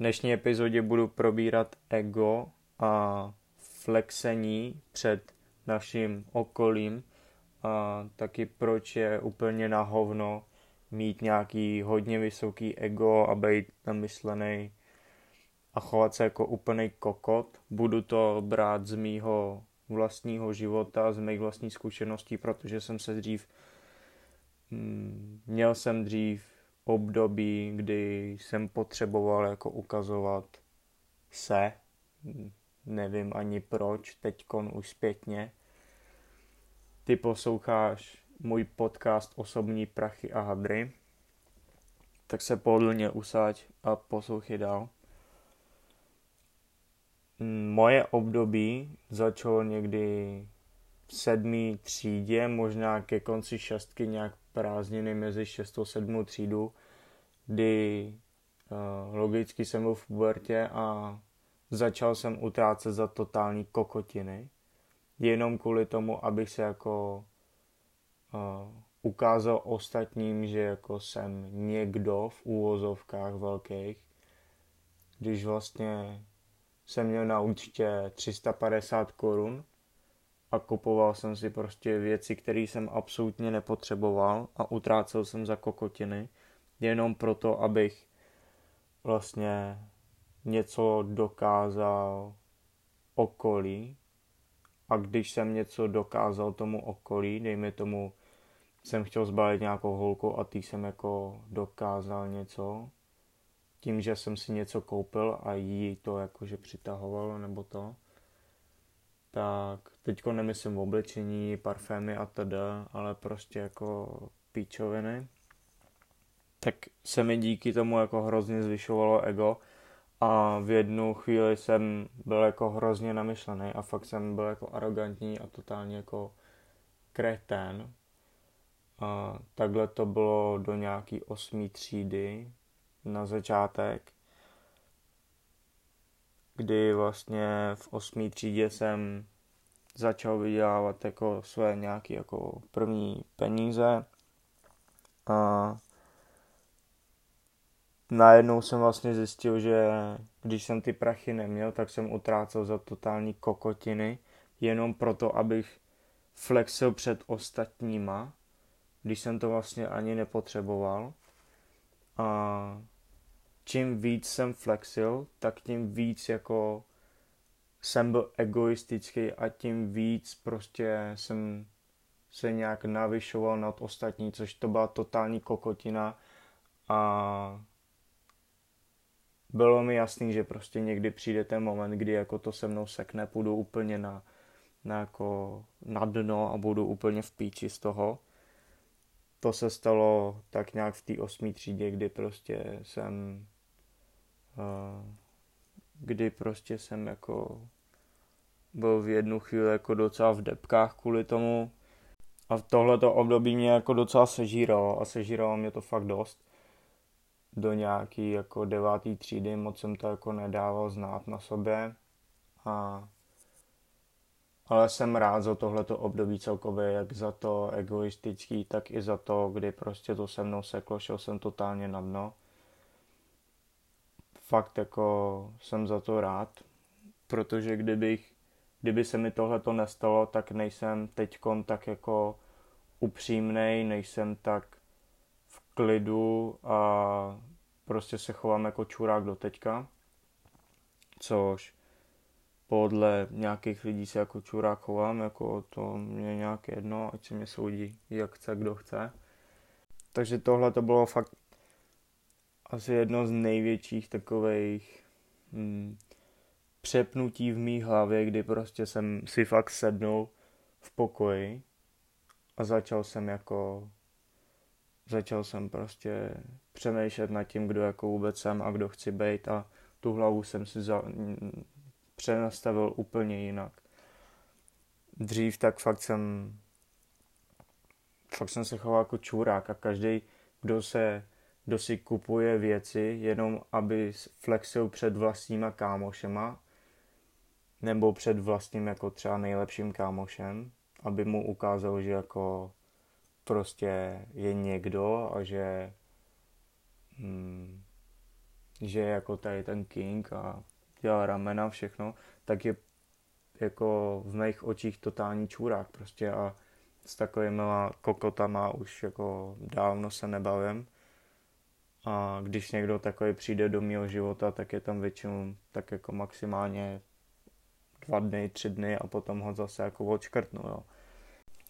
dnešní epizodě budu probírat ego a flexení před naším okolím a taky proč je úplně na hovno mít nějaký hodně vysoký ego a být namyslený a chovat se jako úplný kokot. Budu to brát z mýho vlastního života, z mých vlastních zkušeností, protože jsem se dřív mm, měl jsem dřív období, kdy jsem potřeboval jako ukazovat se, nevím ani proč, teďkon už zpětně. Ty posloucháš můj podcast Osobní prachy a hadry, tak se pohodlně usáď a poslouchej dál. Moje období začalo někdy v sedmý třídě, možná ke konci šestky nějak prázdniny mezi šestou a sedmou třídu, kdy uh, logicky jsem byl v pubertě a začal jsem utrácet za totální kokotiny, jenom kvůli tomu, abych se jako uh, ukázal ostatním, že jako jsem někdo v úvozovkách velkých, když vlastně jsem měl na účtě 350 korun a kupoval jsem si prostě věci, které jsem absolutně nepotřeboval a utrácel jsem za kokotiny, jenom proto, abych vlastně něco dokázal okolí. A když jsem něco dokázal tomu okolí, dejme tomu, jsem chtěl zbalit nějakou holku a tý jsem jako dokázal něco, tím, že jsem si něco koupil a jí to jakože přitahovalo nebo to, tak teďko nemyslím v oblečení, parfémy a td, ale prostě jako píčoviny, tak se mi díky tomu jako hrozně zvyšovalo ego a v jednu chvíli jsem byl jako hrozně namyšlený a fakt jsem byl jako arrogantní a totálně jako kretén. A takhle to bylo do nějaký osmý třídy na začátek, kdy vlastně v osmý třídě jsem začal vydělávat jako své nějaké jako první peníze a najednou jsem vlastně zjistil, že když jsem ty prachy neměl, tak jsem utrácel za totální kokotiny, jenom proto, abych flexil před ostatníma, když jsem to vlastně ani nepotřeboval. A čím víc jsem flexil, tak tím víc jako jsem byl egoistický a tím víc prostě jsem se nějak navyšoval nad ostatní, což to byla totální kokotina a bylo mi jasný, že prostě někdy přijde ten moment, kdy jako to se mnou sekne, půjdu úplně na, na, jako na dno a budu úplně v píči z toho. To se stalo tak nějak v té osmé třídě, kdy prostě jsem uh, kdy prostě jsem jako byl v jednu chvíli jako docela v depkách kvůli tomu a v tohleto období mě jako docela sežíralo a sežíralo mě to fakt dost do nějaký jako devátý třídy, moc jsem to jako nedával znát na sobě. A, ale jsem rád za tohleto období celkově, jak za to egoistický, tak i za to, kdy prostě to se mnou seklo, šel jsem totálně na dno. Fakt jako jsem za to rád, protože kdybych, kdyby se mi tohleto nestalo, tak nejsem teďkon tak jako upřímnej, nejsem tak klidu a prostě se chovám jako čurák do teďka, což podle nějakých lidí se jako čurák chovám, jako to mě nějak jedno, ať se mě soudí, jak chce, kdo chce. Takže tohle to bylo fakt asi jedno z největších takových hmm, přepnutí v mý hlavě, kdy prostě jsem si fakt sednul v pokoji a začal jsem jako začal jsem prostě přemýšlet nad tím, kdo jako vůbec jsem a kdo chci být a tu hlavu jsem si za, přenastavil úplně jinak. Dřív tak fakt jsem fakt jsem se choval jako čurák a každý, kdo se kdo si kupuje věci jenom, aby flexil před vlastníma kámošema nebo před vlastním jako třeba nejlepším kámošem, aby mu ukázal, že jako prostě je někdo a že, hmm, že jako tady ten king a dělá ramena, všechno, tak je jako v mých očích totální čurák prostě a s takovými kokotama už jako dávno se nebavím. A když někdo takový přijde do mého života, tak je tam většinou tak jako maximálně dva dny, tři dny a potom ho zase jako odškrtnu, jo.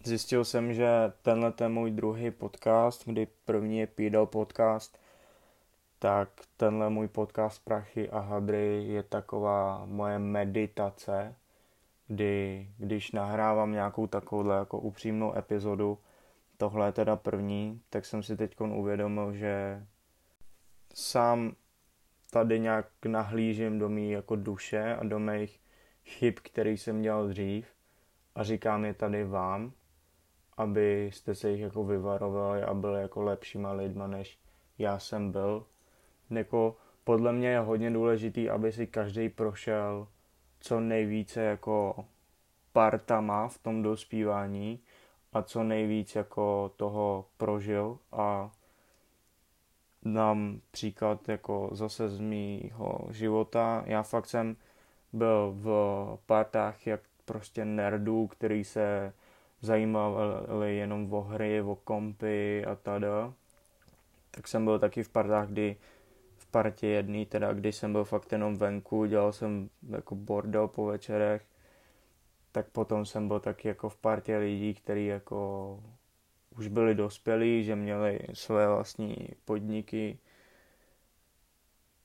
Zjistil jsem, že tenhle je můj druhý podcast, kdy první je Pídel podcast, tak tenhle můj podcast Prachy a hadry je taková moje meditace, kdy když nahrávám nějakou takovouhle jako upřímnou epizodu, tohle je teda první, tak jsem si teď uvědomil, že sám tady nějak nahlížím do mý jako duše a do mých chyb, který jsem dělal dřív a říkám je tady vám, abyste se jich jako vyvarovali a byli jako lepšíma lidma, než já jsem byl. Jako podle mě je hodně důležitý, aby si každý prošel co nejvíce jako partama v tom dospívání a co nejvíc jako toho prožil a dám příklad jako zase z mýho života. Já fakt jsem byl v partách jak prostě nerdů, který se zajímali jenom o hry, o kompy a tada. Tak jsem byl taky v partách, kdy v partě jedný, teda kdy jsem byl fakt jenom venku, dělal jsem jako bordel po večerech, tak potom jsem byl taky jako v partě lidí, kteří jako už byli dospělí, že měli své vlastní podniky.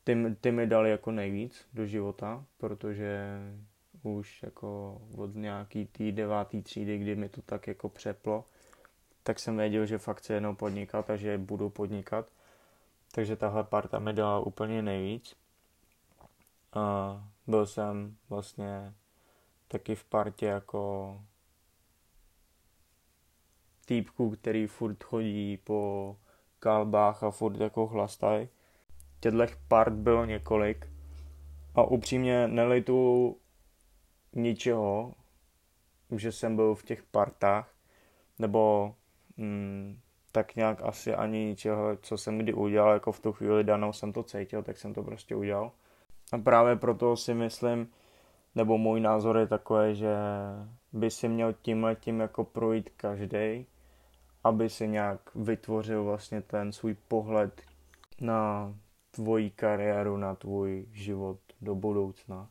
Ty, ty mi dali jako nejvíc do života, protože už jako od nějaký tý devátý třídy, kdy mi to tak jako přeplo, tak jsem věděl, že fakt chci jenom podnikat a že budu podnikat. Takže tahle parta mi dala úplně nejvíc. A byl jsem vlastně taky v partě jako týpku, který furt chodí po kalbách a furt jako chlastaj. Těchto part bylo několik a upřímně nelitu ničeho, že jsem byl v těch partách, nebo mm, tak nějak asi ani ničeho, co jsem kdy udělal, jako v tu chvíli danou jsem to cítil, tak jsem to prostě udělal. A právě proto si myslím, nebo můj názor je takový, že by si měl tímhle tím jako projít každý, aby si nějak vytvořil vlastně ten svůj pohled na tvoji kariéru, na tvůj život do budoucna.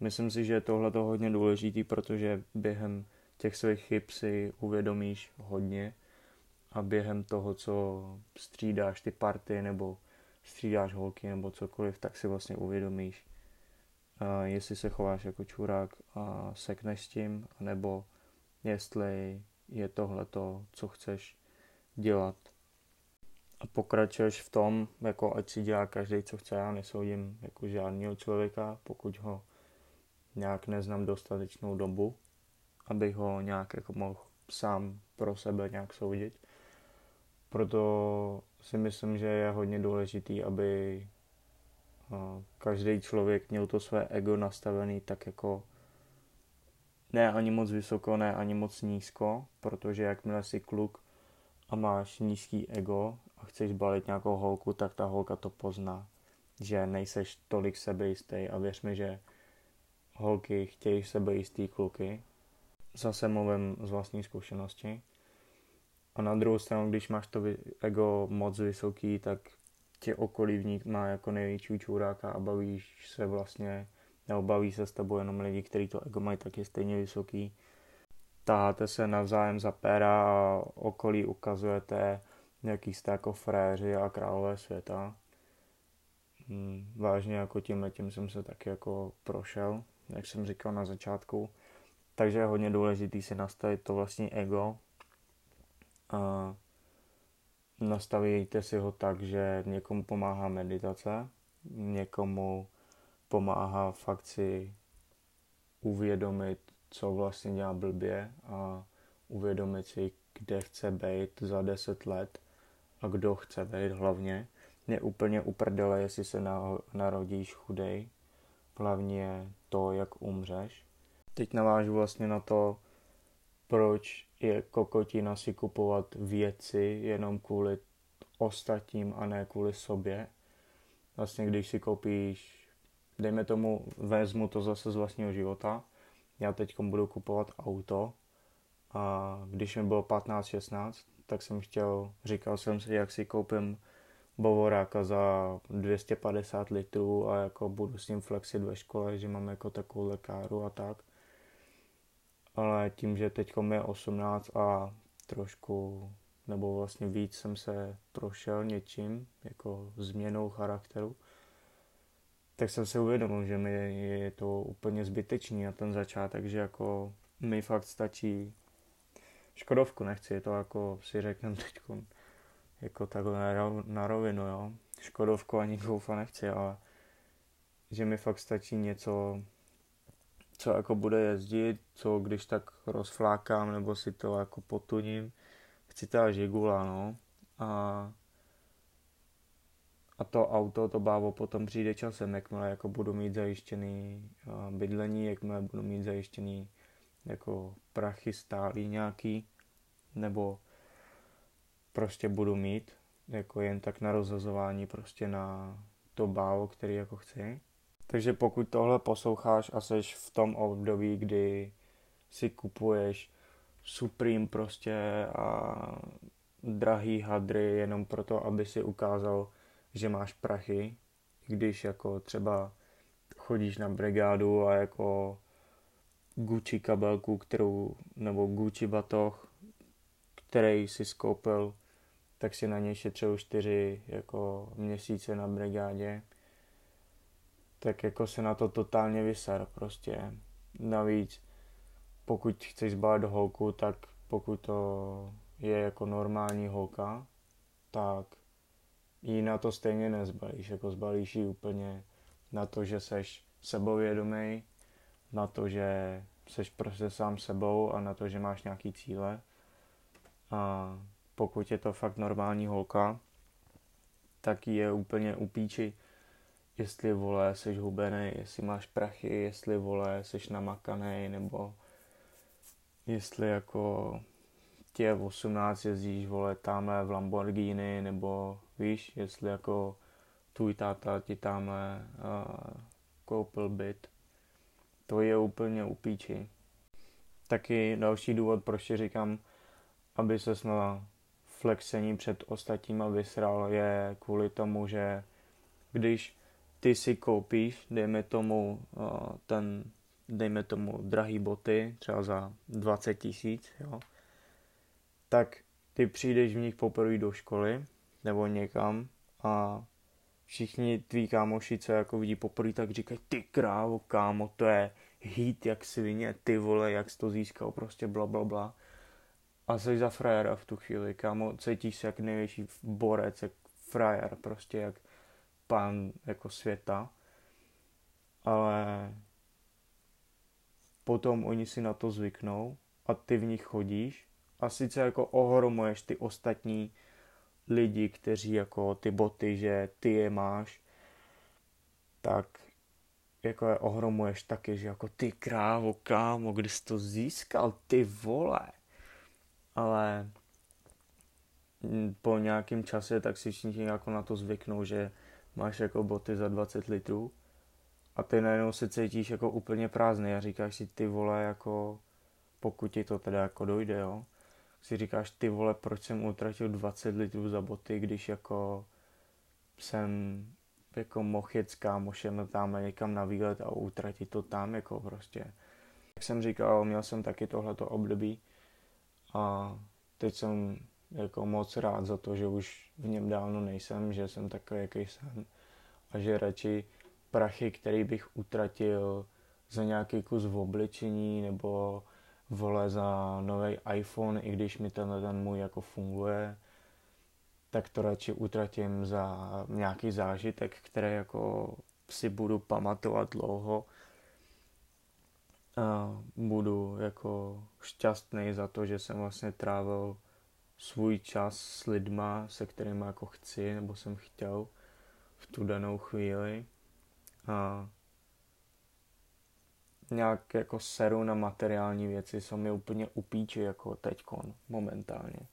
Myslím si, že je tohle to hodně důležitý, protože během těch svých chyb si uvědomíš hodně a během toho, co střídáš ty party nebo střídáš holky nebo cokoliv, tak si vlastně uvědomíš, jestli se chováš jako čurák a sekneš s tím, nebo jestli je tohle to, co chceš dělat. A pokračuješ v tom, jako ať si dělá každý, co chce, já nesoudím jako žádného člověka, pokud ho nějak neznám dostatečnou dobu, abych ho nějak jako mohl sám pro sebe nějak soudit. Proto si myslím, že je hodně důležitý, aby každý člověk měl to své ego nastavený tak jako ne ani moc vysoko, ne ani moc nízko, protože jakmile jsi kluk a máš nízký ego a chceš balit nějakou holku, tak ta holka to pozná, že nejseš tolik sebejistý a věř mi, že holky chtějí sebejistý kluky. Zase mluvím z vlastní zkušenosti. A na druhou stranu, když máš to ego moc vysoký, tak tě okolí má jako největší čůráka a bavíš se vlastně, nebo baví se s tebou jenom lidi, kteří to ego mají taky stejně vysoký. Taháte se navzájem za péra a okolí ukazujete, jaký jste jako fréři a králové světa. Hmm, vážně jako tím letím jsem se taky jako prošel, jak jsem říkal na začátku. Takže je hodně důležitý si nastavit to vlastní ego. A nastavíte si ho tak, že někomu pomáhá meditace, někomu pomáhá fakt si uvědomit, co vlastně dělá blbě a uvědomit si, kde chce být za 10 let a kdo chce být hlavně. Je úplně uprdele, jestli se narodíš chudej. Hlavně to, jak umřeš. Teď navážu vlastně na to, proč je kokotina si kupovat věci jenom kvůli ostatním a ne kvůli sobě. vlastně když si koupíš, dejme tomu, vezmu to zase z vlastního života, já teď budu kupovat auto a když mi bylo 15-16, tak jsem chtěl, říkal jsem si, jak si koupím Bovoráka za 250 litrů a jako budu s ním flexit ve škole, že mám jako takovou lekáru a tak. Ale tím, že teď je 18 a trošku nebo vlastně víc jsem se prošel něčím, jako změnou charakteru, tak jsem se uvědomil, že mi je to úplně zbytečný na ten začátek, že jako mi fakt stačí Škodovku nechci, to jako si řeknem teď jako takhle na rovinu, jo. Škodovku ani Golfa nechci, ale že mi fakt stačí něco, co jako bude jezdit, co když tak rozflákám nebo si to jako potuním. Chci ta žigula, no. A, a to auto, to bávo potom přijde časem, jakmile jako budu mít zajištěný bydlení, jakmile budu mít zajištěný jako prachy stálý nějaký, nebo prostě budu mít, jako jen tak na rozhazování prostě na to bávo, který jako chci. Takže pokud tohle posloucháš a seš v tom období, kdy si kupuješ Supreme prostě a drahý hadry jenom proto, aby si ukázal, že máš prachy, když jako třeba chodíš na brigádu a jako Gucci kabelku, kterou, nebo Gucci batoh, který si skoupil, tak si na něj šetřil čtyři jako měsíce na brigádě, tak jako se na to totálně vyser prostě. Navíc, pokud chceš zbalit holku, tak pokud to je jako normální holka, tak ji na to stejně nezbalíš, jako zbalíš ji úplně na to, že seš sebovědomý, na to, že seš prostě sám sebou a na to, že máš nějaký cíle. A pokud je to fakt normální holka, tak je úplně upíči, jestli vole seš hubený, jestli máš prachy, jestli vole seš namakaný, nebo jestli jako tě 18 jezdíš vole tamhle v Lamborghini, nebo víš, jestli jako tvůj táta ti tamhle uh, koupil byt to je úplně upíči. Taky další důvod, proč říkám, aby se na flexení před ostatníma vysral, je kvůli tomu, že když ty si koupíš, dejme tomu ten, dejme tomu drahý boty, třeba za 20 tisíc, jo, tak ty přijdeš v nich poprvé do školy nebo někam a všichni tví kámoši, co jako vidí poprvé, tak říkají, ty krávo, kámo, to je hit jak svině, ty vole, jak jsi to získal, prostě bla, bla, bla. A jsi za frajera v tu chvíli, kámo, cítíš se jak největší borec, jak frajer, prostě jak pán jako světa. Ale potom oni si na to zvyknou a ty v nich chodíš a sice jako ohromuješ ty ostatní lidi, kteří jako ty boty, že ty je máš, tak jako je ohromuješ taky, že jako ty krávo, kámo, kdy jsi to získal, ty vole. Ale po nějakém čase tak si všichni jako na to zvyknou, že máš jako boty za 20 litrů. A ty najednou se cítíš jako úplně prázdný a říkáš si ty vole jako pokud ti to teda jako dojde, jo, si říkáš, ty vole, proč jsem utratil 20 litrů za boty, když jako jsem jako mohl jet s kámošem tam někam na výlet a utratit to tam jako prostě. Jak jsem říkal, měl jsem taky tohleto období a teď jsem jako moc rád za to, že už v něm dávno nejsem, že jsem takový, jaký jsem a že radši prachy, který bych utratil za nějaký kus v obličení nebo vole za nový iPhone, i když mi tenhle ten můj jako funguje, tak to radši utratím za nějaký zážitek, který jako si budu pamatovat dlouho. A budu jako šťastný za to, že jsem vlastně trávil svůj čas s lidma, se kterými jako chci, nebo jsem chtěl v tu danou chvíli. A nějak jako seru na materiální věci, jsou mi úplně upíči jako teďkon momentálně.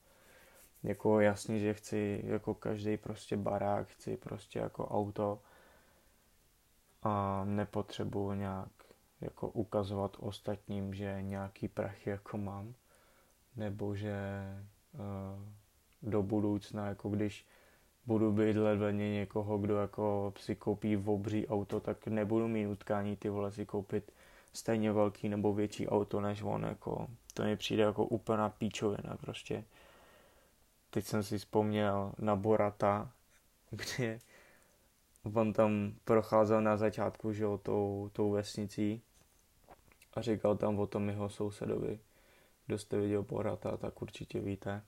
Jako jasně, že chci jako každý prostě barák, chci prostě jako auto, a nepotřebuji nějak jako ukazovat ostatním, že nějaký prachy jako mám, nebo že uh, do budoucna, jako když budu bydlet vedle někoho, kdo jako si koupí v obří auto, tak nebudu mít utkání ty vole si koupit stejně velký nebo větší auto než on, jako to mi přijde jako úplná píčovina prostě. Teď jsem si vzpomněl na Borata, kde on tam procházel na začátku, že jo, tou, tou vesnicí a říkal tam o tom jeho sousedovi. Kdo jste viděl Borata, tak určitě víte.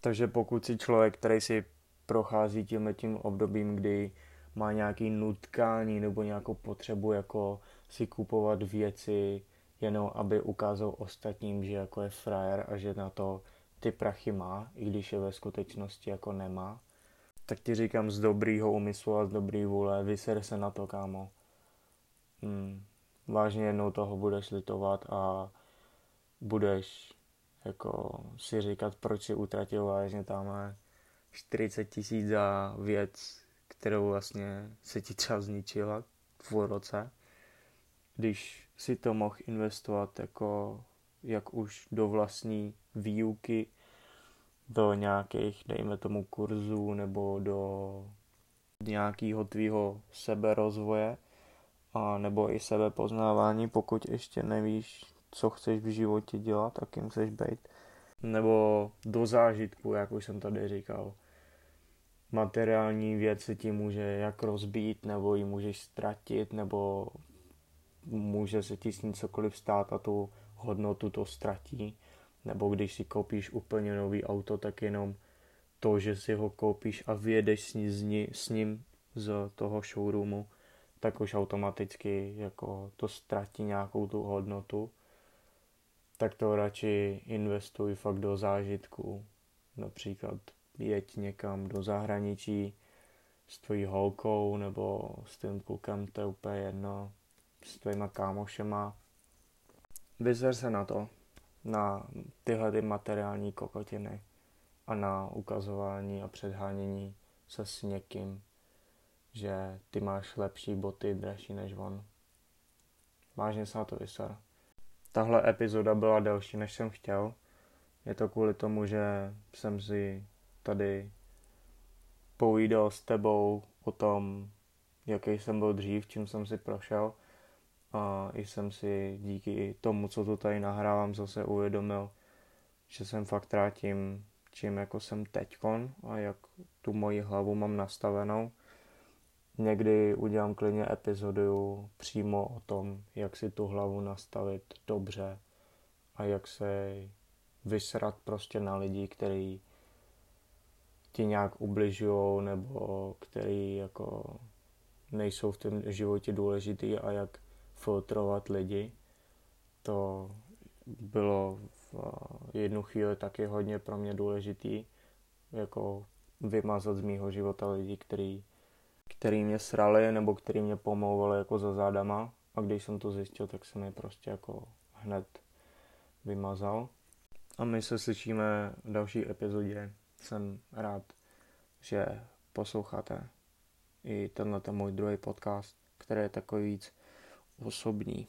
Takže pokud si člověk, který si prochází tím tím obdobím, kdy má nějaký nutkání nebo nějakou potřebu jako si kupovat věci, jenom aby ukázal ostatním, že jako je frajer a že na to ty prachy má, i když je ve skutečnosti jako nemá, tak ti říkám z dobrýho úmyslu a z dobrý vůle, vyser se na to, kámo. Hmm. Vážně jednou toho budeš litovat a budeš jako si říkat, proč si utratil vážně tam 40 tisíc za věc, kterou vlastně se ti třeba zničila v roce, když si to mohl investovat jako jak už do vlastní výuky, do nějakých, dejme tomu, kurzů nebo do nějakého tvýho seberozvoje a nebo i sebepoznávání, pokud ještě nevíš, co chceš v životě dělat a kým chceš být. Nebo do zážitku, jak už jsem tady říkal. Materiální věci ti může jak rozbít, nebo ji můžeš ztratit, nebo může se ti s ní cokoliv stát a tu hodnotu to ztratí. Nebo když si koupíš úplně nový auto, tak jenom to, že si ho koupíš a vyjedeš s, ní, s ním z toho showroomu, tak už automaticky jako to ztratí nějakou tu hodnotu. Tak to radši investuj fakt do zážitku. Například jeď někam do zahraničí s tvojí holkou nebo s tím klukem, to je úplně jedno, s tvojima kámošema. Vyzer se na to, na tyhle ty materiální kokotiny a na ukazování a předhánění se s někým, že ty máš lepší boty dražší než on. Vážně se na to vyser. Tahle epizoda byla delší, než jsem chtěl. Je to kvůli tomu, že jsem si tady povídal s tebou o tom, jaký jsem byl dřív, čím jsem si prošel a jsem si díky tomu, co tu tady nahrávám, zase uvědomil, že jsem fakt rád tím, čím jako jsem teďkon a jak tu moji hlavu mám nastavenou. Někdy udělám klidně epizodu přímo o tom, jak si tu hlavu nastavit dobře a jak se vysrat prostě na lidi, který ti nějak ubližují nebo který jako nejsou v tom životě důležitý a jak filtrovat lidi. To bylo v jednu chvíli taky hodně pro mě důležitý, jako vymazat z mýho života lidi, který, který mě srali nebo který mě pomlouvali jako za zádama a když jsem to zjistil, tak jsem je prostě jako hned vymazal. A my se slyšíme v další epizodě. Jsem rád, že posloucháte i tenhle ten můj druhý podcast, který je takový víc osobní.